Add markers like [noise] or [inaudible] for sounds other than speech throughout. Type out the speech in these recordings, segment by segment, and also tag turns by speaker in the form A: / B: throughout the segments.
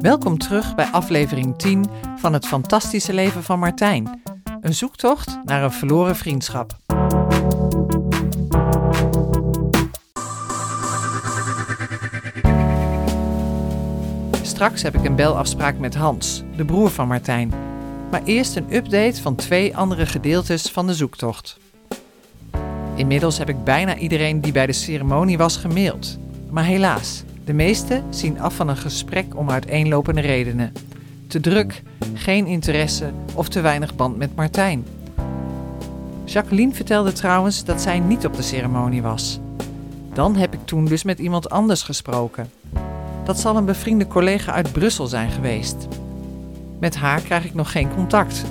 A: Welkom terug bij aflevering 10 van Het Fantastische Leven van Martijn. Een zoektocht naar een verloren vriendschap. Straks heb ik een belafspraak met Hans, de broer van Martijn. Maar eerst een update van twee andere gedeeltes van de zoektocht. Inmiddels heb ik bijna iedereen die bij de ceremonie was gemaild. Maar helaas, de meesten zien af van een gesprek om uiteenlopende redenen. Te druk, geen interesse of te weinig band met Martijn. Jacqueline vertelde trouwens dat zij niet op de ceremonie was. Dan heb ik toen dus met iemand anders gesproken. Dat zal een bevriende collega uit Brussel zijn geweest. Met haar krijg ik nog geen contact.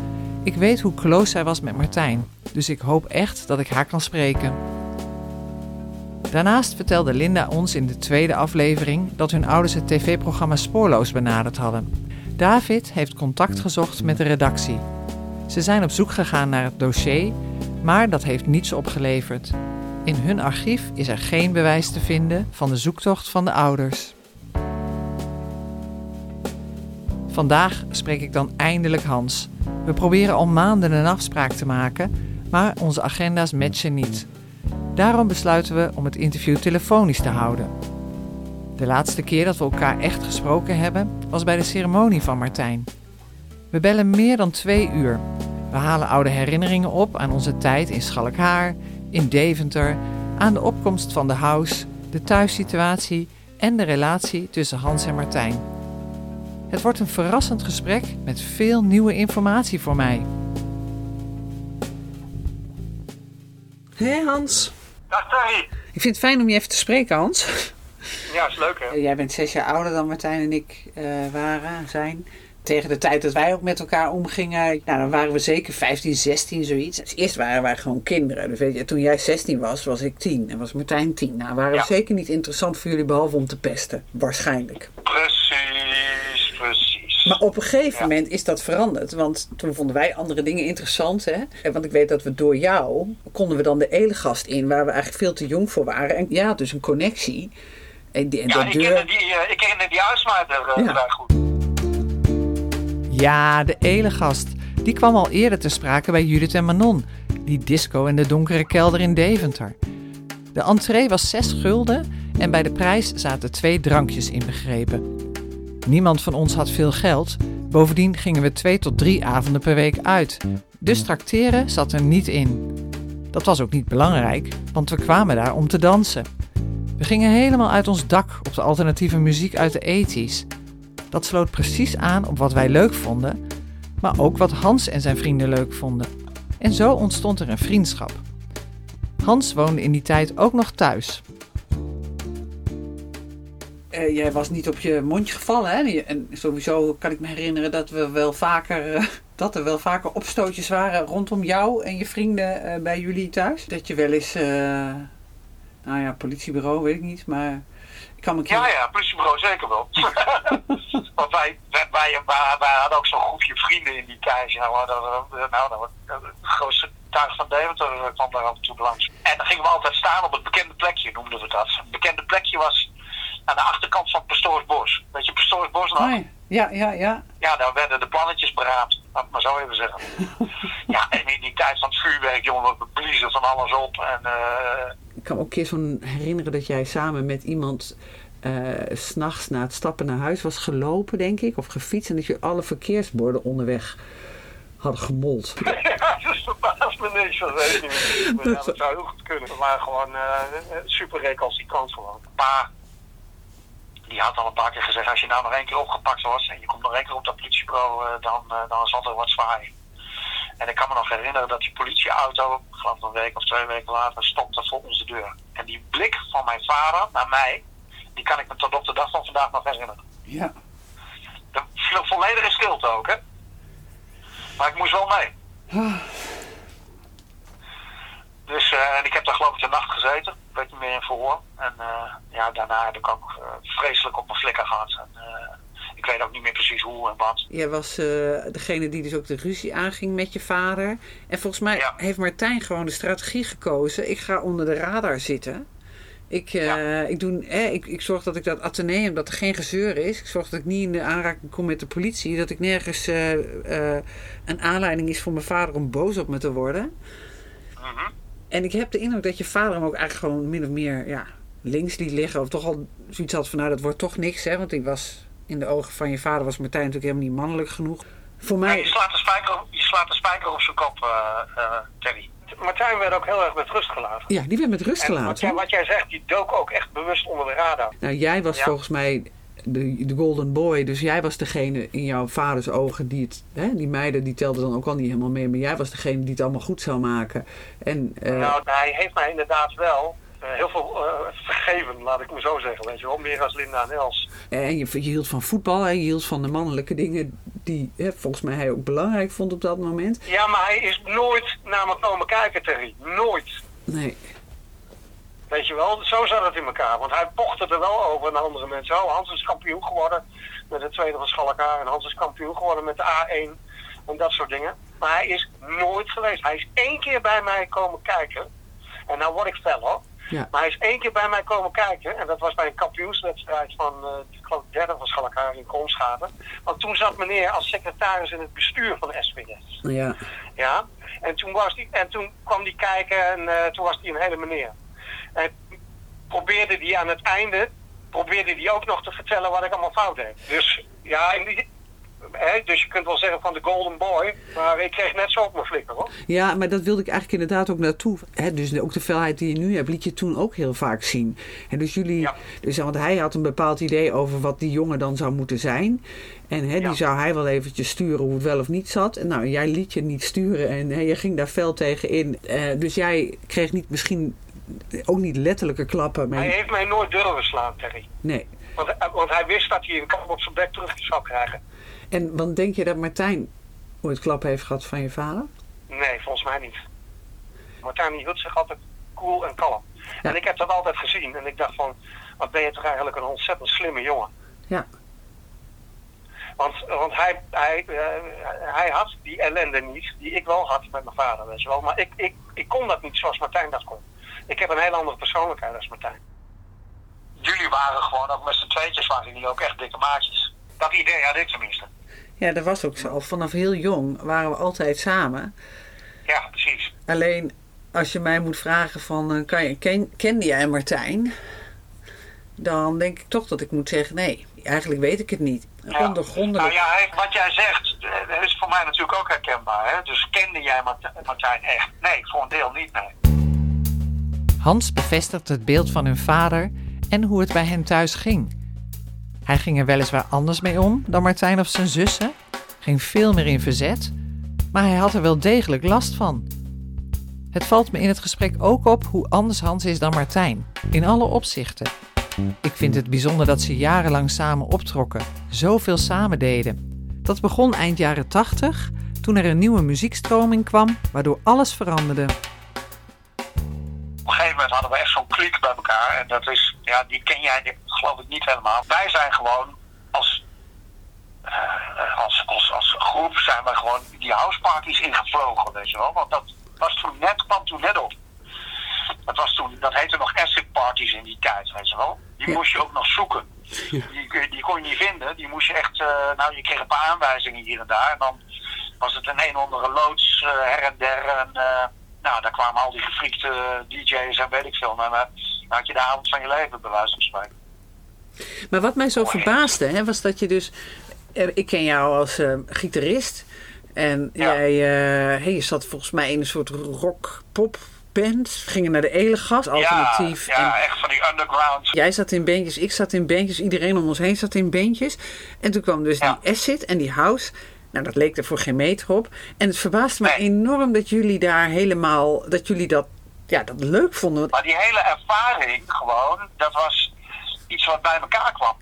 A: Ik weet hoe close zij was met Martijn, dus ik hoop echt dat ik haar kan spreken. Daarnaast vertelde Linda ons in de tweede aflevering dat hun ouders het tv-programma Spoorloos benaderd hadden. David heeft contact gezocht met de redactie. Ze zijn op zoek gegaan naar het dossier, maar dat heeft niets opgeleverd. In hun archief is er geen bewijs te vinden van de zoektocht van de ouders. Vandaag spreek ik dan eindelijk Hans. We proberen al maanden een afspraak te maken, maar onze agenda's matchen niet. Daarom besluiten we om het interview telefonisch te houden. De laatste keer dat we elkaar echt gesproken hebben was bij de ceremonie van Martijn. We bellen meer dan twee uur. We halen oude herinneringen op aan onze tijd in Schalkhaar, in Deventer, aan de opkomst van de house, de thuissituatie en de relatie tussen Hans en Martijn. Het wordt een verrassend gesprek met veel nieuwe informatie voor mij.
B: Hé Hans.
C: Dag Terry.
B: Ik vind het fijn om je even te spreken, Hans.
C: Ja, is leuk hè?
B: Jij bent zes jaar ouder dan Martijn en ik eh, waren, zijn. Tegen de tijd dat wij ook met elkaar omgingen, nou, dan waren we zeker 15, 16, zoiets. Dus eerst waren wij gewoon kinderen. Dus weet je, toen jij 16 was, was ik 10 en was Martijn 10. Nou, waren
C: Ja.
B: we zeker niet interessant voor jullie, behalve om te pesten. Waarschijnlijk.
C: Precies.
B: Maar op een gegeven
C: Ja.
B: moment is dat veranderd. Want toen vonden wij andere dingen interessant. Hè? Want ik weet dat we door jou konden we dan de elegast in, waar we eigenlijk veel te jong voor waren. En ja, dus een connectie. En, die, en
C: ja, ik
B: deur.
C: kende die, eh, ik kende die uitsmijter uh,
B: Ja.
C: vrij goed.
A: Ja, de elegast. Die kwam al eerder te sprake bij Judith en Manon. Die disco in de donkere kelder in Deventer. De entree was 6 gulden en bij de prijs zaten twee drankjes inbegrepen. Niemand van ons had veel geld. Bovendien gingen we twee tot drie avonden per week uit. Dus trakteren zat er niet in. Dat was ook niet belangrijk, want we kwamen daar om te dansen. We gingen helemaal uit ons dak op de alternatieve muziek uit de 80s. Dat sloot precies aan op wat wij leuk vonden, maar ook wat Hans en zijn vrienden leuk vonden. En zo ontstond er een vriendschap. Hans woonde in die tijd ook nog thuis.
B: Eh, jij was niet op je mondje gevallen, hè? En sowieso kan ik me herinneren dat we wel vaker. eh, [laughs] dat er wel vaker opstootjes waren rondom jou en je vrienden eh, bij jullie thuis. Dat je wel eens. nou ja, politiebureau weet ik niet, maar. Ik kan me
C: Ja, ja, politiebureau zeker wel. [laughs] Want wij, wij, wij, hadden ook zo'n groepje vrienden in die tijd. Nou, eh, nou, het grootste tuig van Deventer kwam daar af en toe langs. En dan gingen we altijd staan op het bekende plekje, noemden we dat. Het bekende plekje was aan de achterkant van Pastoorsbos. Weet je, Pastoorsbos nog?
B: Oh ja, ja, ja. ja.
C: Daar werden de plannetjes beraamd. Laat ik maar zo even zeggen. [laughs] ja, en in die tijd van het vuurwerk, jongen, we bliezen van alles op. En eh,
B: Ik kan me ook een keer zo'n herinneren dat jij samen met iemand eh, s s'nachts na het stappen naar huis was gelopen, denk ik, of gefietst. En dat je alle verkeersborden onderweg hadden gemold. [laughs]
C: ja, dat verbaast me niks. Dat weet ik niet. [laughs] Maar ja, dat zou heel goed kunnen. We waren gewoon eh, super recalcitrant gewoon. Pa, die had al een paar keer gezegd, als je nou nog één keer opgepakt was en je komt nog één keer op dat politiebureau, eh, dan, eh, dan zal er wat zwaaien. En ik kan me nog herinneren dat die politieauto, ik geloof een week of twee weken later, stopte voor onze deur. En die blik van mijn vader naar mij, die kan ik me tot op de dag van vandaag nog herinneren.
B: Ja.
C: Er viel volledig in stilte ook, hè. Maar ik moest wel mee. Dus, eh, en ik heb daar geloof ik de nacht gezeten. Niet meer in verhoor. En eh, ja, daarna heb ik ook eh, vreselijk op mijn flikker gehad. En, eh, ik weet ook niet meer precies hoe en wat.
B: Jij was degene die dus ook de ruzie aanging met je vader. En volgens mij
C: Ja.
B: heeft Martijn gewoon de strategie gekozen. Ik ga onder de radar zitten. Ik, ik, doe, eh, ik, ik zorg dat ik dat ateneum, dat er geen gezeur is. Ik zorg dat ik niet in de aanraking kom met de politie. Dat ik nergens een aanleiding is voor mijn vader om boos op me te worden.
C: Mhm.
B: En ik heb de indruk dat je vader hem ook eigenlijk gewoon min of meer ja, links liet liggen. Of toch al zoiets had van nou dat wordt toch niks. Hè? Want ik was in de ogen van je vader was Martijn natuurlijk helemaal niet mannelijk genoeg. Voor mij...
C: je slaat de spijker, op- je slaat de spijker op zijn kop, eh, eh, Terry. Martijn werd ook heel erg met rust gelaten.
B: Ja, die werd met rust
C: En wat,
B: gelaten.
C: jij, wat jij zegt, die dook ook echt bewust onder de radar.
B: Nou, jij was
C: Ja.
B: volgens mij de, de golden boy. Dus jij was degene in jouw vaders ogen die het... Hè, die meiden die telden dan ook al niet helemaal mee. Maar jij was degene die het allemaal goed zou maken. En eh,
C: Nou, hij heeft mij inderdaad wel eh, heel veel eh, vergeven, laat ik me zo zeggen. Weet je wel, meer als Linda en Els.
B: en je, je hield van voetbal. Hè, je hield van de mannelijke dingen die hè, volgens mij hij ook belangrijk vond op dat moment.
C: Ja, maar hij is nooit naar me komen kijken, Terry. Nooit.
B: Nee.
C: Weet je wel, zo zat het in elkaar. Want hij pochte er wel over naar andere mensen. Oh, Hans is kampioen geworden met de tweede van Schalkaar. En Hans is kampioen geworden met de A1. En dat soort dingen. Maar hij is nooit geweest. Hij is één keer bij mij komen kijken. En nou word ik fel hoor.
B: Ja.
C: Maar hij is één keer bij mij komen kijken. En dat was bij een kampioenswedstrijd van, ik geloof, de derde van Schalkaar in Kolmschaven. Want toen zat meneer als secretaris in het bestuur van de SBS.
B: Ja.
C: Ja, en toen, was die, en toen kwam die kijken en eh, toen was hij een hele meneer. En probeerde die aan het einde, probeerde die ook nog te vertellen wat ik allemaal fout deed. Dus ja, in die, hè, dus je kunt wel zeggen van de golden boy, maar ik kreeg net zo op mijn flikker hoor.
B: Ja, maar dat wilde ik eigenlijk inderdaad ook naartoe. Dus ook de felheid die je nu hebt, liet je toen ook heel vaak zien. En dus jullie,
C: Ja.
B: dus, want hij had een bepaald idee over wat die jongen dan zou moeten zijn. En die
C: Ja.
B: zou hij wel eventjes sturen hoe het wel of niet zat. En nou, jij liet je niet sturen en je ging daar fel tegen in. Eh, dus jij kreeg niet misschien ook niet letterlijke klappen. Maar
C: Hij heeft mij nooit durven slaan, Terry.
B: nee.
C: Want, eh, want hij wist dat hij een kap op zijn bek terug zou krijgen.
B: En want denk je dat Martijn ooit klappen heeft gehad van je vader?
C: Nee, volgens mij niet. Martijn hield zich altijd cool en kalm.
B: Ja.
C: En ik heb dat altijd gezien. En ik dacht van, wat ben je toch eigenlijk een ontzettend slimme jongen.
B: Ja.
C: Want, want hij, hij, eh, hij had die ellende niet die ik wel had met mijn vader, weet je wel. Maar ik, ik, ik kon dat niet zoals Martijn dat kon. Ik heb een hele andere persoonlijkheid als Martijn. Jullie waren gewoon ook met z'n tweetjes waren jullie ook echt dikke maatjes. Dat idee had ik tenminste.
B: Ja, dat was ook zo. Vanaf heel jong waren we altijd samen.
C: Ja, precies.
B: Alleen als je mij moet vragen van eh, kan je, ken, kende jij Martijn? Dan denk ik toch dat ik moet zeggen nee. Eigenlijk weet ik het niet.
C: Ja.
B: Ondergrondelijk.
C: Nou ja, wat jij zegt, eh, is voor mij natuurlijk ook herkenbaar. Hè? Dus kende jij Mart- Martijn echt? Nee, voor een deel niet, nee.
A: Hans bevestigt het beeld van hun vader en hoe het bij hen thuis ging. Hij ging er weliswaar anders mee om dan Martijn of zijn zussen, ging veel meer in verzet, maar hij had er wel degelijk last van. Het valt me in het gesprek ook op hoe anders Hans is dan Martijn, in alle opzichten. Ik vind het bijzonder dat ze jarenlang samen optrokken, zoveel samen deden. Dat begon eind jaren 80, toen er een nieuwe muziekstroming kwam, waardoor alles veranderde.
C: Op een gegeven moment hadden we echt zo'n kliek bij elkaar. En dat is, ja, die ken jij die- geloof ik niet helemaal. Wij zijn gewoon als, eh, als, als, als groep zijn wij gewoon die houseparties ingevlogen, weet je wel. Want dat was toen net, kwam toen net op. Dat, was toen, dat heette nog acid parties in die tijd, weet je wel. Die moest je ook nog zoeken. Die, die kon je niet vinden. Die moest je echt, eh, nou je kreeg een paar aanwijzingen hier en daar. En dan was het een een of andere loods eh, her en der. En nou, daar kwamen al die gefriekte DJ's en weet ik veel. En eh, dan had je de avond van je leven, bij wijze van spreken.
B: Maar wat mij zo verbaasde, hè, was dat je dus... eh, Ik ken jou als eh, gitarist. En
C: Ja.
B: jij eh, hey, je zat volgens mij in een soort rock-pop band. Gingen naar de Elegast, alternatief.
C: Ja, ja
B: En
C: echt van die underground.
B: jij zat in bandjes, ik zat in bandjes. Iedereen om ons heen zat in bandjes. En toen kwam dus
C: Ja.
B: die acid en die house. Nou, dat leek er voor geen meter op. En het verbaasde me
C: Nee.
B: enorm dat jullie daar helemaal... Dat jullie dat, ja, dat leuk vonden.
C: Maar die hele ervaring gewoon, dat was iets wat bij elkaar kwam.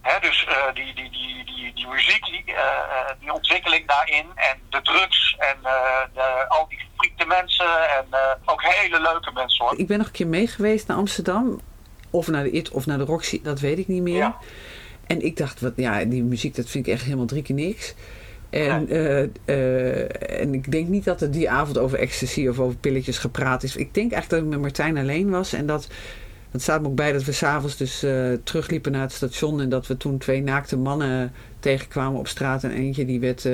C: Hè, dus eh, die, die, die, die, die muziek, die, eh, eh, die ontwikkeling daarin en de drugs en eh, de, al die gefriekte mensen en eh, ook hele leuke mensen hoor.
B: Ik ben nog een keer mee geweest naar Amsterdam. Of naar de IT of naar de Roxy, dat weet ik niet meer.
C: Ja.
B: En ik dacht, wat, ja, die muziek, dat vind ik echt helemaal drie keer niks. En, eh, eh, en ik denk niet dat er die avond over ecstasy of over pilletjes gepraat is. Ik denk eigenlijk dat ik met Martijn alleen was. En dat, dat staat me ook bij dat we s'avonds dus uh, terugliepen naar het station. En dat we toen twee naakte mannen tegenkwamen op straat. En eentje die werd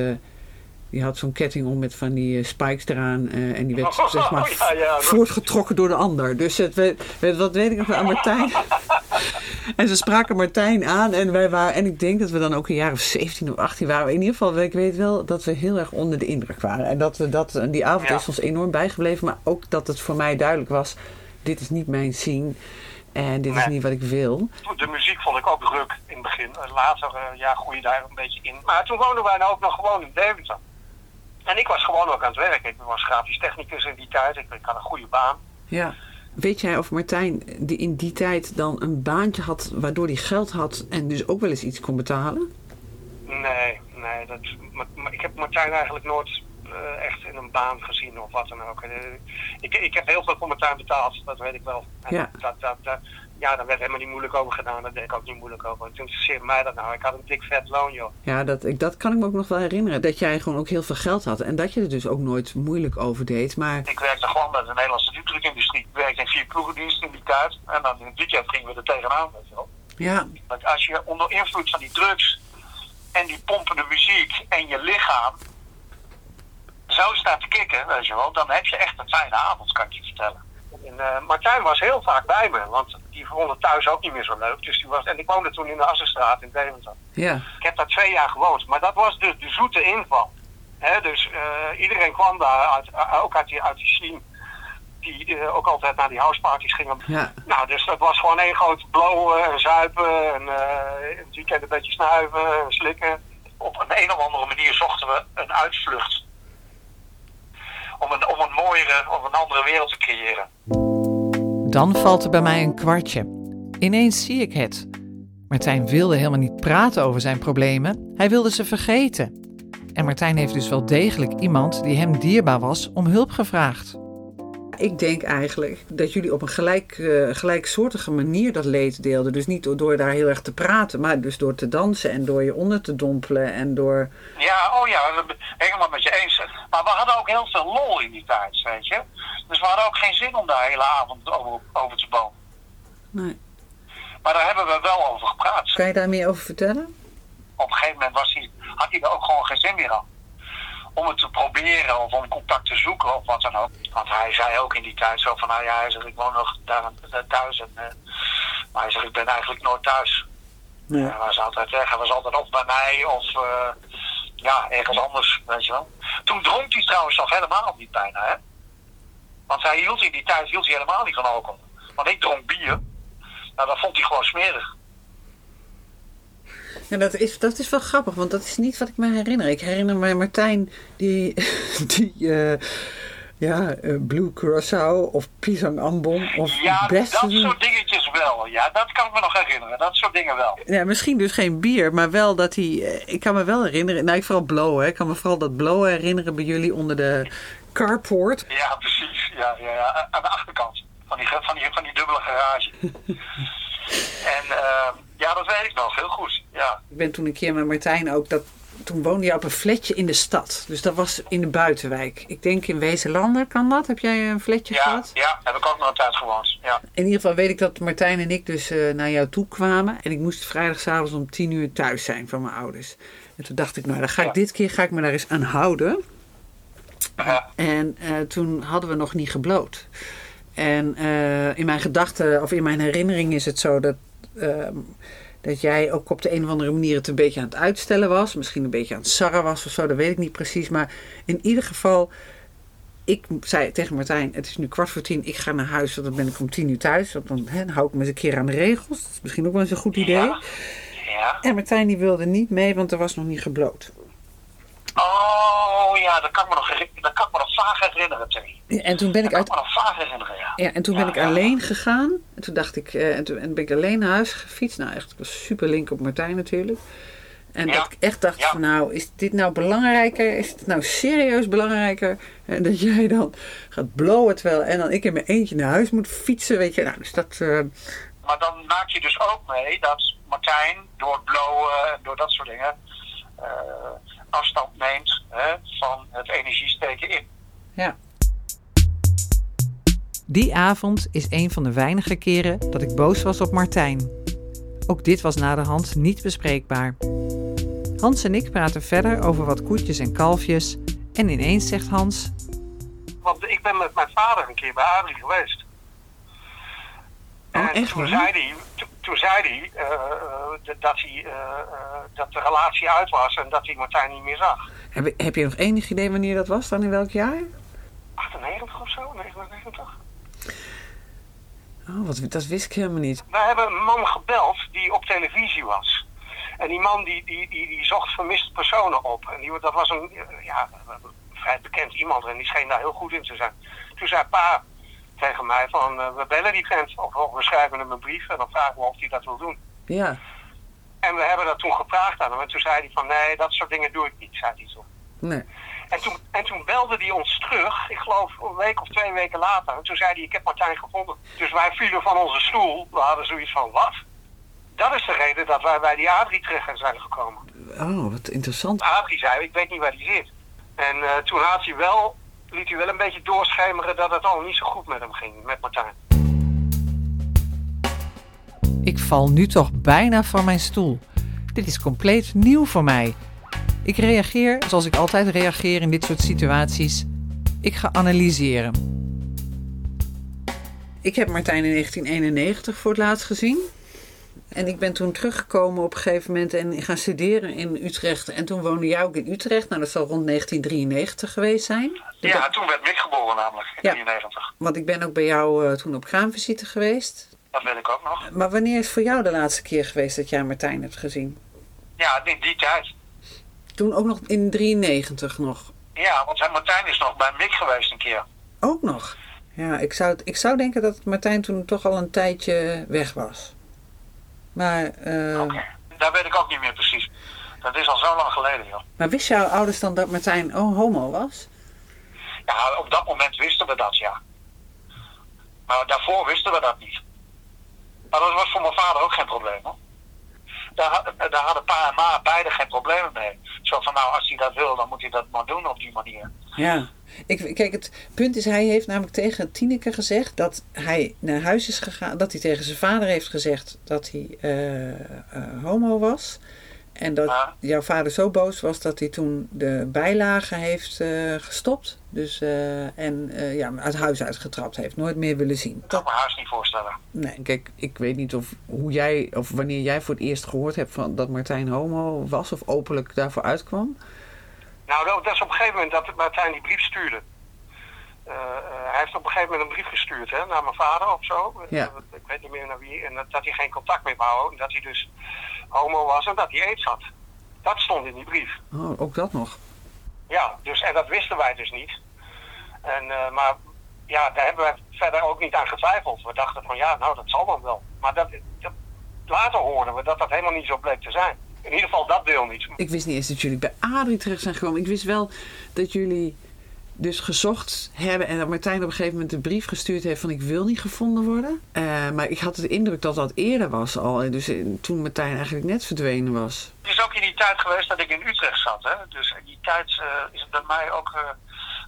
B: die had zo'n ketting om met van die spikes eraan. Uh, en die werd
C: Oh, [laughs]
B: zeg maar
C: ja, ja, dat-
B: voortgetrokken door de ander. Dus het, weet, weet- ik nog aan Martijn? [laughs] en ze spraken Martijn aan. En, wij waren, en ik denk dat we dan ook een jaar of 17 of 18 waren. In ieder geval, ik weet wel dat we heel erg onder de indruk waren. En dat we dat, die avond
C: Ja.
B: is ons enorm bijgebleven. Maar ook dat het voor mij duidelijk was: dit is niet mijn scene. En dit is niet wat ik wil.
C: De muziek vond ik ook ruk in het begin. Eh, Later eh, ja, groeide daar een beetje in. Maar toen woonden wij nou ook nog gewoon in Deventer. En ik was gewoon ook aan het werk. Ik was grafisch technicus in die tijd. Ik, ik had een goede baan.
B: Ja. Weet jij of Martijn die in die tijd dan een baantje had waardoor hij geld had en dus ook wel eens iets kon betalen?
C: Nee, nee. Dat, maar, maar ik heb Martijn eigenlijk nooit eh, echt in een baan gezien of wat dan ook. Eh, ik, ik heb heel veel voor Martijn betaald, dat weet ik wel. En
B: Ja.
C: Dat, dat, dat, ja, daar werd helemaal niet moeilijk over gedaan. Daar deed ik ook niet moeilijk over. Toen interesseerde mij dat nou. Ik had een dik vet loon, joh.
B: Ja, dat, ik, dat kan ik me ook nog wel herinneren. Dat jij gewoon ook heel veel geld had en dat je er dus ook nooit moeilijk over deed. Maar
C: Ik werkte gewoon bij de Nederlandse diepdrukindustrie. Ik werkte in vier ploegendiensten in die tijd. En dan in het weekend gingen we er tegenaan, weet je wel.
B: ja,
C: Want als je onder invloed van die drugs en die pompende muziek en je lichaam zo staat te kicken, weet je wel, dan heb je echt een fijne avond, kan ik je vertellen. En, eh, Martijn was heel vaak bij me, want die vond het thuis ook niet meer zo leuk. Dus die was, en ik woonde toen in de Assenstraat in Deventer.
B: ja,
C: Ik heb daar twee jaar gewoond, maar dat was dus de zoete inval. Hè, dus eh, iedereen kwam daar, uit, eh, ook uit die, uit die scene, die eh, ook altijd naar die houseparties gingen.
B: ja,
C: Nou, dus dat was gewoon één groot blowen en zuipen en eh het weekend een beetje snuiven en slikken. Op een, een of andere manier zochten we een uitvlucht. Om een, om een mooiere, of een andere wereld te creëren.
A: Dan valt er bij mij een kwartje. Ineens zie ik het. Martijn wilde helemaal niet praten over zijn problemen. Hij wilde ze vergeten. En Martijn heeft dus wel degelijk iemand die hem dierbaar was om hulp gevraagd.
B: Ik denk eigenlijk dat jullie op een gelijk, eh, gelijksoortige manier dat leed deelden. Dus niet door, daar heel erg te praten, maar dus door te dansen en door je onder te dompelen en door...
C: Ja, oh ja, helemaal met je eens. Maar we hadden ook heel veel lol in die tijd, weet je. Dus we hadden ook geen zin om daar hele avond over, over te bomen.
B: Nee.
C: Maar daar hebben we wel over gepraat.
B: Kan je daar meer over vertellen?
C: op een gegeven moment was hij, had hij er ook gewoon geen zin meer aan. Om het te proberen of om contact te zoeken of wat dan ook. Want hij zei ook in die tijd zo van, nou ja, hij zegt, ik woon nog daar daar thuis. En, eh, maar hij zegt, ik ben eigenlijk nooit thuis.
B: Ja.
C: Hij was altijd weg, hij was altijd of bij mij of eh, ja, ergens anders, weet je wel. Toen dronk hij trouwens nog helemaal niet bijna, hè. Want hij hield in die tijd hield hij helemaal niet van alcohol. Want ik dronk bier. Nou, dat vond hij gewoon smerig.
B: Ja, dat is, dat is wel grappig, want dat is niet wat ik me herinner. Ik herinner me Martijn die, [laughs] die eh, ja, eh, Blue Curaçao of Pisang Ambon of
C: Ja, dat soort dingetjes wel. Ja, dat kan ik me nog herinneren. Dat soort dingen wel.
B: Ja, misschien dus geen bier, maar wel dat hij... eh, Ik kan me wel herinneren, nou ik vooral blowen. hè. Ik kan me vooral dat blowen herinneren bij jullie onder de carport.
C: Ja, precies. Ja, ja, ja. Aan de achterkant van die, van die, van die dubbele garage. [laughs] en eh, ja, dat weet ik nog heel goed. Ja,
B: Ik ben toen een keer met Martijn ook... Dat, toen woonde je op een flatje in de stad. Dus dat was in de buitenwijk. Ik denk in Wezenlanden kan dat. Heb jij een flatje
C: ja,
B: gehad?
C: ja, heb ik ook nog een tijd gewoond. Ja.
B: In ieder geval weet ik dat Martijn en ik dus eh, naar jou toe kwamen. En ik moest vrijdagavond om tien uur thuis zijn van mijn ouders. En toen dacht ik, nou, dan ga ik
C: Ja.
B: dit keer ga ik me daar eens aan houden.
C: Ja.
B: En eh, toen hadden we nog niet gebloot. En eh, in mijn gedachten, of in mijn herinnering is het zo dat, ehm, dat jij ook op de een of andere manier het een beetje aan het uitstellen was. Misschien een beetje aan het sarren was of zo, dat weet ik niet precies. Maar in ieder geval, ik zei tegen Martijn, het is nu kwart voor tien, ik ga naar huis, want dan ben ik om tien uur thuis. Want dan, hè, dan hou ik me eens een keer aan de regels. Dat is misschien ook wel eens een goed idee.
C: Ja. ja.
B: En Martijn die wilde niet mee, want er was nog niet gebloot.
C: Oh ja, dat kan ik me nog, dat kan ik me nog vaag herinneren, Terry.
B: En toen ben ik
C: Dat
B: uit
C: kan ik me nog vaag herinneren, ja.
B: Ja, en toen
C: Ja,
B: ben ik
C: ja.
B: alleen gegaan. En toen dacht ik, eh, en toen en ben ik alleen naar huis gefietst. Nou, echt, ik was super link op Martijn natuurlijk. En
C: Ja.
B: dat ik echt dacht
C: Ja.
B: van, nou, is dit nou belangrijker? Is het nou serieus belangrijker? En dat jij dan gaat blowen terwijl en dan ik in mijn eentje naar huis moet fietsen, weet je. Nou, dus dat, eh,
C: Maar dan maak je dus ook mee dat Martijn door het blowen en door dat soort dingen. eh, afstand neemt hè, van het energiesteken in.
B: Ja.
A: Die avond is een van de weinige keren dat ik boos was op Martijn. Ook dit was na de hand niet bespreekbaar. Hans en ik praten verder over wat koetjes en kalfjes en ineens zegt Hans...
C: Want ik ben met mijn vader een keer bij Adrie geweest.
B: Oh,
C: en
B: echt
C: toen
B: waar?
C: zei hij, to- toen zei hij eh, eh, dat, hij eh, dat de relatie uit was en dat hij Martijn niet meer zag.
B: Heb, heb je nog enig idee wanneer dat was dan? In welk jaar?
C: 98 of zo, 99.
B: Oh, wat, dat wist ik helemaal niet.
C: We hebben een man gebeld die op televisie was. En die man die, die, die, die zocht vermiste personen op. En die, dat was een eh, ja, vrij bekend iemand en die scheen daar heel goed in te zijn. Toen zei pa tegen mij van eh, we bellen die vent of we schrijven hem een brief en dan vragen we of hij dat wil doen.
B: Ja,
C: En we hebben dat toen gevraagd aan hem en toen zei hij van nee dat soort dingen doe ik niet, zei hij toen.
B: nee.
C: En toen, en toen belde hij ons terug, ik geloof een week of twee weken later. En toen zei hij, ik heb Martijn gevonden. Dus wij vielen van onze stoel. We hadden zoiets van, wat? Dat is de reden dat wij bij die Adrie terecht zijn gekomen.
B: Oh, wat interessant.
C: Adrie zei, ik weet niet waar hij zit. En eh, toen had hij wel, liet hij wel een beetje doorschemeren dat het al niet zo goed met hem ging, met Martijn.
A: Ik val nu toch bijna van mijn stoel. Dit is compleet nieuw voor mij. Ik reageer zoals ik altijd reageer in dit soort situaties. Ik ga analyseren.
B: Ik heb Martijn in 1991 voor het laatst gezien. En ik ben toen teruggekomen op een gegeven moment en gaan studeren in Utrecht. En toen woonde jij ook in Utrecht. Nou, dat zal rond 1993 geweest zijn.
C: Ja, toen werd Mick geboren namelijk, in
B: Ja.
C: 93.
B: Want ik ben ook bij jou eh, toen op graanvisite geweest.
C: Dat weet ik ook nog.
B: Maar wanneer is voor jou de laatste keer geweest dat jij Martijn hebt gezien?
C: Ja, in die tijd.
B: Toen ook nog in 93 nog.
C: Ja, want Martijn is nog bij Mick geweest een keer.
B: Ook nog. Ja, ik zou, ik zou denken dat Martijn toen toch al een tijdje weg was. Maar, eh,
C: Oké. Dat weet ik ook niet meer precies. Dat is al zo lang geleden, joh.
B: maar wist jouw ouders dan dat Martijn homo was?
C: Ja, op dat moment wisten we dat, ja. Maar daarvoor wisten we dat niet. Maar dat was voor mijn vader ook geen probleem, hoor. Daar, daar hadden pa en ma beide geen problemen mee. Zo van, nou, als hij dat wil, dan moet hij dat maar doen op die manier.
B: Ja. Ik, kijk, het punt is, hij heeft namelijk tegen Tineke gezegd dat hij naar huis is gegaan. Dat hij tegen zijn vader heeft gezegd dat hij eh, eh, homo was. En dat
C: Ja.
B: jouw vader zo boos was dat hij toen de bijlagen heeft eh, gestopt. Dus, eh, en eh, ja, uit huis uitgetrapt heeft. Nooit meer willen zien.
C: Dat kan ik me haast niet voorstellen.
B: Nee, kijk, ik weet niet of, hoe jij, of wanneer jij voor het eerst gehoord hebt van dat Martijn homo was of openlijk daarvoor uitkwam.
C: Nou, dat is op een gegeven moment dat Martijn die brief stuurde. Eh, eh, hij heeft op een gegeven moment een brief gestuurd hè, naar mijn vader of zo.
B: Ja.
C: Ik weet niet meer naar wie. En dat, dat hij geen contact meer wou. En dat hij dus homo was en dat hij aids had. Dat stond in die brief.
B: Oh, ook dat nog.
C: Ja, dus, en dat wisten wij dus niet. En, eh, maar ja, daar hebben wij verder ook niet aan getwijfeld. We dachten van ja, nou dat zal dan wel. Maar dat, dat- later hoorden we dat dat helemaal niet zo bleek te zijn. In ieder geval dat deel niet.
B: Ik wist niet eens dat jullie bij Adrie terecht zijn gekomen. Ik wist wel dat jullie dus gezocht hebben en dat Martijn op een gegeven moment een brief gestuurd heeft van ik wil niet gevonden worden. Eh, maar ik had de indruk dat dat eerder was al. En Dus eh, toen Martijn eigenlijk net verdwenen was.
C: Het is ook in die tijd geweest dat ik in Utrecht zat. Hè? Dus in die tijd eh, is het bij mij ook. eh,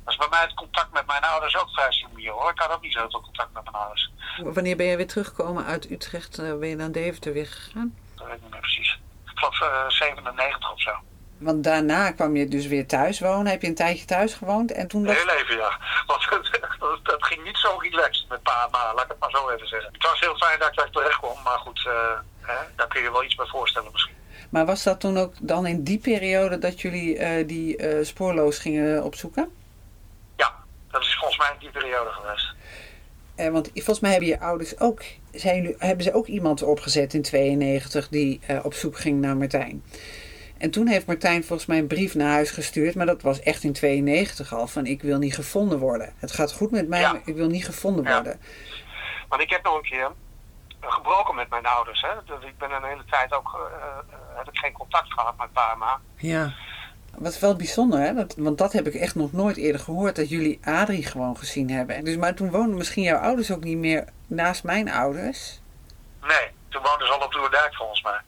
C: was bij mij het contact met mijn ouders ook vrij sumier hoor. Ik had ook niet zoveel contact met mijn ouders.
B: Wanneer ben jij weer teruggekomen uit Utrecht? ben je naar Deventer weer gegaan?
C: Dat weet ik niet meer precies. Ik geloof eh, 97 of zo.
B: Want daarna kwam je dus weer thuis wonen. Heb je een tijdje thuis gewoond en toen...
C: Heel even ja. Want [laughs] dat, dat ging niet zo relaxed met pa en ma, laat ik het maar zo even zeggen. Het was heel fijn dat ik daar terecht kwam. Maar goed, eh, hè, daar kun je wel iets bij voorstellen misschien.
B: Maar was dat toen ook dan in die periode dat jullie eh, die eh, spoorloos gingen opzoeken?
C: Ja, dat is volgens mij in die periode geweest.
B: Eh, want volgens mij hebben je ouders ook, zijn jullie, hebben ze ook iemand opgezet in 92 die op zoek ging naar Martijn. En toen heeft Martijn volgens mij een brief naar huis gestuurd, maar dat was echt in 92 al, van ik wil niet gevonden worden. Het gaat goed met mij,
C: Ja.
B: maar ik wil niet gevonden
C: Ja.
B: worden.
C: Want ik heb nog een keer gebroken met mijn ouders. Hè? Dus ik ben een hele tijd ook, eh, eh, heb ik geen contact gehad met pa en ma.
B: Ja. Wat wel bijzonder, hè? Dat, want dat heb ik echt nog nooit eerder gehoord, dat jullie Adrie gewoon gezien hebben. En Dus, maar toen woonden misschien jouw ouders ook niet meer naast mijn ouders.
C: Nee, toen woonden ze al op Loerdijk volgens mij.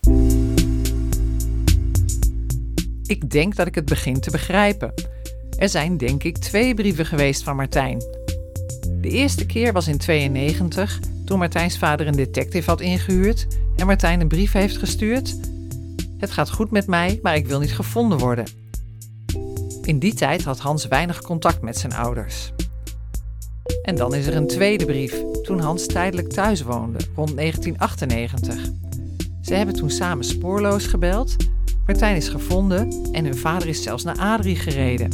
A: Ik denk dat ik het begin te begrijpen. Er zijn denk ik twee brieven geweest van Martijn. De eerste keer was in 92, toen Martijns vader een detective had ingehuurd en Martijn een brief heeft gestuurd. Het gaat goed met mij, maar ik wil niet gevonden worden. In die tijd had Hans weinig contact met zijn ouders. En dan is er een tweede brief, toen Hans tijdelijk thuis woonde, rond 1998. Ze hebben toen samen spoorloos gebeld. Martijn is gevonden en hun vader is zelfs naar Adrie gereden.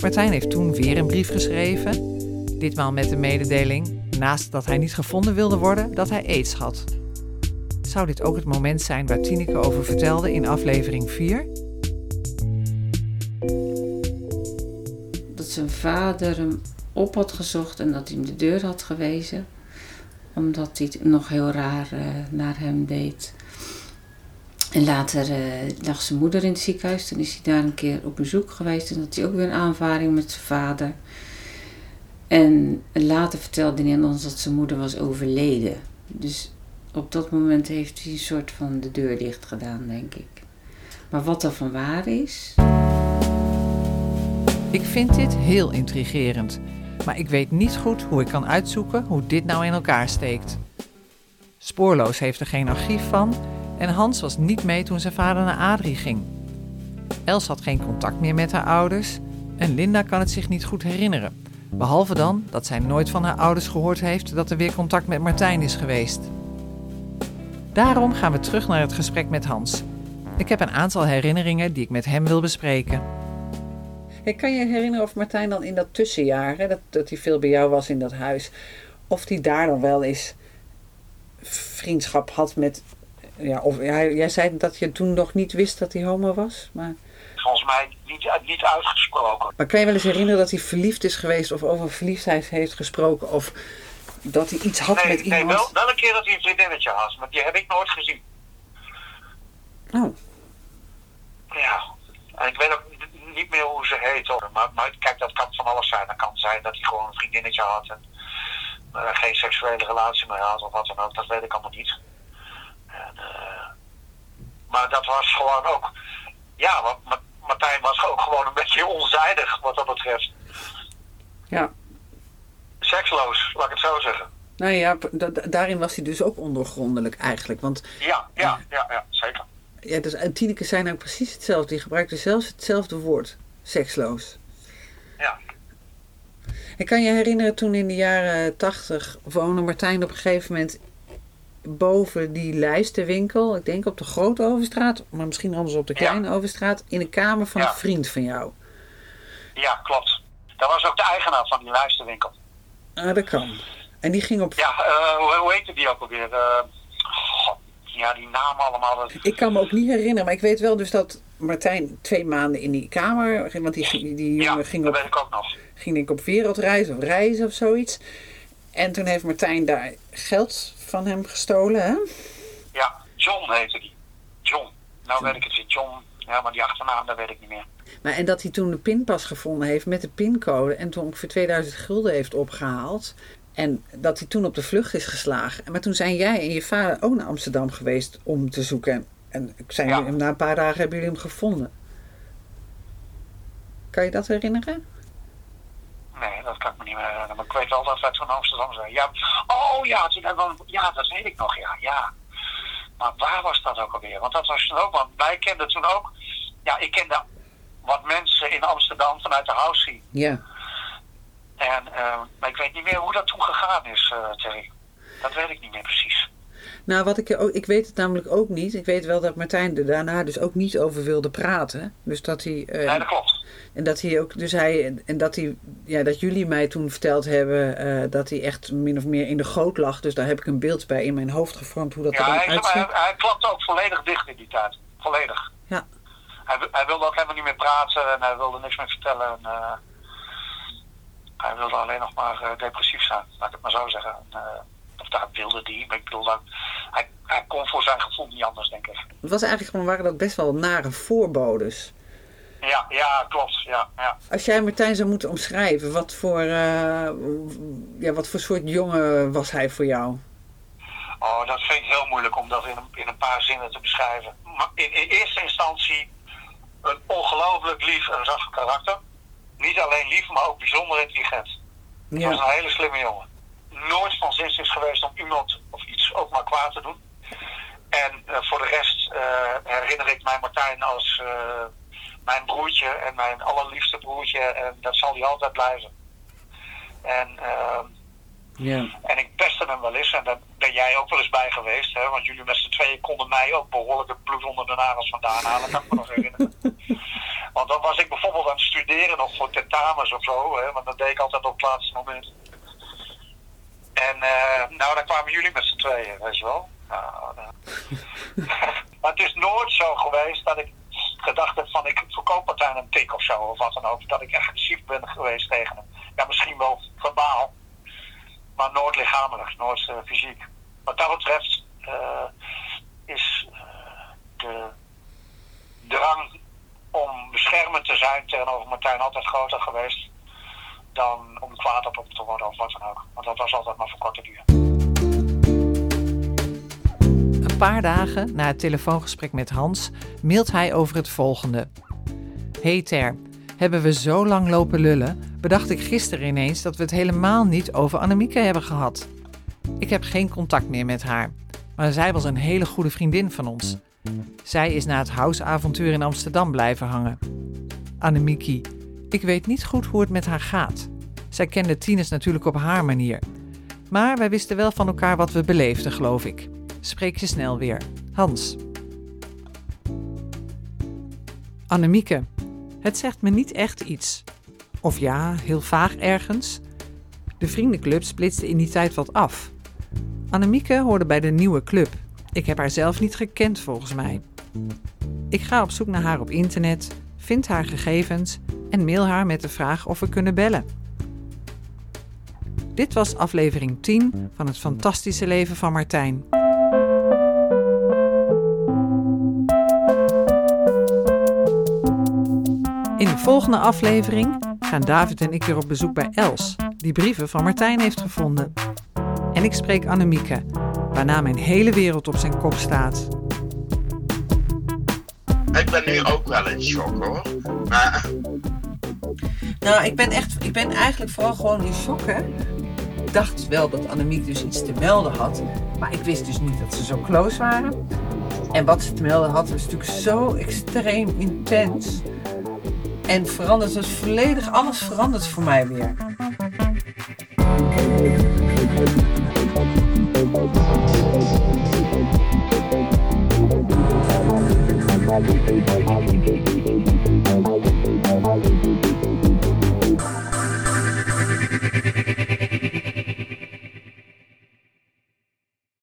A: Martijn heeft toen weer een brief geschreven, ditmaal met de mededeling, naast dat hij niet gevonden wilde worden, dat hij aids had. Zou dit ook het moment zijn waar Tineke over vertelde in aflevering 4?
D: Dat zijn vader hem op had gezocht en dat hij hem de deur had gewezen. Omdat hij nog heel raar uh, naar hem deed. En later uh, lag zijn moeder in het ziekenhuis. Toen is hij daar een keer op bezoek geweest. En had hij ook weer een aanvaring met zijn vader. En later vertelde hij ons dat zijn moeder was overleden. Dus op dat moment heeft hij een soort van de deur dicht gedaan, denk ik. Maar wat er van waar is.
A: Ik vind dit heel intrigerend. Maar ik weet niet goed hoe ik kan uitzoeken hoe dit nou in elkaar steekt. Spoorloos heeft er geen archief van en Hans was niet mee toen zijn vader naar Adrie ging. Els had geen contact meer met haar ouders en Linda kan het zich niet goed herinneren. Behalve dan dat zij nooit van haar ouders gehoord heeft dat er weer contact met Martijn is geweest. Daarom gaan we terug naar het gesprek met Hans. Ik heb een aantal herinneringen die ik met hem wil bespreken.
B: Hey, kan je herinneren of Martijn dan in dat tussenjaar, dat hij veel bij jou was in dat huis, of hij daar dan wel eens vriendschap had met. Ja, of jij zei dat je toen nog niet wist dat hij homo was, maar.
C: Volgens mij niet, niet uitgesproken.
B: Maar kan je wel eens herinneren dat hij verliefd is geweest of over verliefdheid heeft gesproken of dat hij iets had
C: nee,
B: met iemand?
C: Nee, wel, wel een keer dat hij een vriendinnetje had, maar die heb ik nooit gezien.
B: Oh.
C: Ja, en ik weet ook niet meer hoe ze heet. Hoor. Maar, maar kijk, dat kan van alles zijn. Dat kan zijn dat hij gewoon een vriendinnetje had en uh, geen seksuele relatie meer had of wat dan ook. Dat weet ik allemaal niet. En, uh, maar dat was gewoon ook. Ja, want Martijn was ook gewoon een beetje onzijdig wat dat betreft.
B: Ja.
C: Seksloos, laat ik het zo zeggen.
B: Nou ja, daarin was hij dus ook ondergrondelijk eigenlijk. Want,
C: ja, ja, ja, ja, zeker.
B: Ja, dus en Tineke zijn ook precies hetzelfde. Die gebruikte zelfs hetzelfde woord. Seksloos.
C: Ja.
B: Ik kan je herinneren toen in de jaren tachtig woonde Martijn op een gegeven moment boven die lijstenwinkel. Ik denk op de Grote Overstraat, maar misschien anders op de Kleine ja. Overstraat. In een kamer van
C: ja.
B: een vriend van jou.
C: Ja, klopt. Dat was ook de eigenaar van die lijstenwinkel.
B: Ah, dat kan. En die ging op...
C: Ja, uh, hoe, hoe heette die ook alweer? Uh, God, ja, die namen allemaal. Dat...
B: Ik kan me ook niet herinneren, maar ik weet wel dus dat Martijn twee maanden in die kamer, want die, die jongen
C: ja,
B: ging
C: dat
B: op,
C: weet ik ook nog.
B: ging denk ik op wereldreis of reizen of zoiets. En toen heeft Martijn daar geld van hem gestolen, hè?
C: Ja, John heette die. John. Nou weet ik het weer, John. Ja, maar die achternaam, dat weet ik niet meer.
B: Maar en dat hij toen de pinpas gevonden heeft met de pincode en toen ongeveer 2000 gulden heeft opgehaald. En dat hij toen op de vlucht is geslagen. Maar toen zijn jij en je vader ook naar Amsterdam geweest om te zoeken. En zijn
C: Ja.
B: jullie, na een paar dagen hebben jullie hem gevonden. Kan je dat herinneren?
C: Nee, dat kan ik me niet meer herinneren. Maar ik weet wel dat wij toen Amsterdam zijn. Ja, oh ja, toen hebben we, ja, dat weet ik nog, ja, ja. Maar waar was dat ook alweer? Want dat was toen ook, want wij kenden toen ook, ja, ik kende wat mensen in Amsterdam vanuit de house scene.
B: Ja.
C: En, uh, maar ik weet niet meer hoe dat toen gegaan is, uh, Terry. Dat weet ik niet meer precies.
B: Nou, wat ik, ook, ik weet het namelijk ook niet. Ik weet wel dat Martijn er daarna dus ook niet over wilde praten. Dus dat hij. Uh,
C: nee, dat klopt.
B: En dat hij ook, dus hij, en dat hij, ja, dat jullie mij toen verteld hebben uh, dat hij echt min of meer in de goot lag. Dus daar heb ik een beeld bij in mijn hoofd gevormd hoe dat
C: ja,
B: er
C: hij,
B: uitziet.
C: hij, hij klapte ook volledig dicht in die tijd. Volledig.
B: Ja.
C: Hij, hij wilde ook helemaal niet meer praten en hij wilde niks meer vertellen. En, uh, hij wilde alleen nog maar depressief zijn, laat ik het maar zo zeggen. En, of daar wilde die, maar ik bedoel dan, hij, hij kon voor zijn gevoel niet anders, denk ik.
B: Het was eigenlijk gewoon, waren dat best wel nare voorbodes.
C: Ja, ja, klopt. Ja, ja.
B: Als jij Martijn zou moeten omschrijven, wat voor, uh, ja, wat voor soort jongen was hij voor jou?
C: Oh, dat vind ik heel moeilijk om dat in een, in een paar zinnen te beschrijven. Maar in, in eerste instantie een ongelooflijk lief en zacht karakter. Niet alleen lief, maar ook bijzonder intelligent. Hij was
B: Ja.
C: een hele slimme jongen. Nooit van zins is geweest om iemand of iets ook maar kwaad te doen. En eh, voor de rest eh, herinner ik mij Martijn als eh, mijn broertje en mijn allerliefste broertje. En dat zal hij altijd blijven. En, ehm, en ik pestte hem wel eens. En daar ben jij ook wel eens bij geweest. Hè? Want jullie met z'n tweeën konden mij ook behoorlijk het bloed onder de nagels vandaan halen. kan ik me nog herinneren. [laughs] Want dan was ik bijvoorbeeld aan het studeren nog voor tentamens of zo. Hè? Want dat deed ik altijd op het laatste moment. En eh, nou, dan kwamen jullie met z'n tweeën, weet je wel. Nou, nou. [laughs] maar het is nooit zo geweest dat ik gedacht heb van ik verkoop Martijn een tik of zo of wat dan ook. Dat ik agressief ben geweest tegen hem. Ja, misschien wel verbaal. Maar nooit lichamelijk, nooit eh, fysiek. Wat dat betreft eh, is eh, de drang om beschermend te zijn tegenover Martijn altijd groter geweest dan om kwaad op hem te worden of wat dan ook. Want dat was altijd maar voor korte duur.
A: Een paar dagen na het telefoongesprek met Hans mailt hij over het volgende. Hey Ter, hebben we zo lang lopen lullen, bedacht ik gisteren ineens dat we het helemaal niet over Annemieke hebben gehad. Ik heb geen contact meer met haar, maar zij was een hele goede vriendin van ons. Zij is na het houseavontuur in Amsterdam blijven hangen. Annemieke, ik weet niet goed hoe het met haar gaat. Zij kende Tines natuurlijk op haar manier. Maar wij wisten wel van elkaar wat we beleefden, geloof ik. Spreek je snel weer. Hans. Annemieke. Het zegt me niet echt iets. Of ja, heel vaag ergens. De vriendenclub splitste in die tijd wat af. Annemieke hoorde bij de nieuwe club. Ik heb haar zelf niet gekend volgens mij. Ik ga op zoek naar haar op internet, vind haar gegevens en mail haar met de vraag of we kunnen bellen. Dit was aflevering 10 van het fantastische leven van Martijn. In de volgende aflevering gaan David en ik weer op bezoek bij Els, die brieven van Martijn heeft gevonden. En ik spreek Annemieke, waarna mijn hele wereld op zijn kop staat.
E: Ik ben nu ook wel in shock hoor. Maar
B: nou, ik ben, echt, ik ben eigenlijk vooral gewoon in shock. Hè? Ik dacht wel dat Annemiek dus iets te melden had. Maar ik wist dus niet dat ze zo close waren. En wat ze te melden had was natuurlijk zo extreem intens. En verandert dus volledig, alles verandert voor mij weer.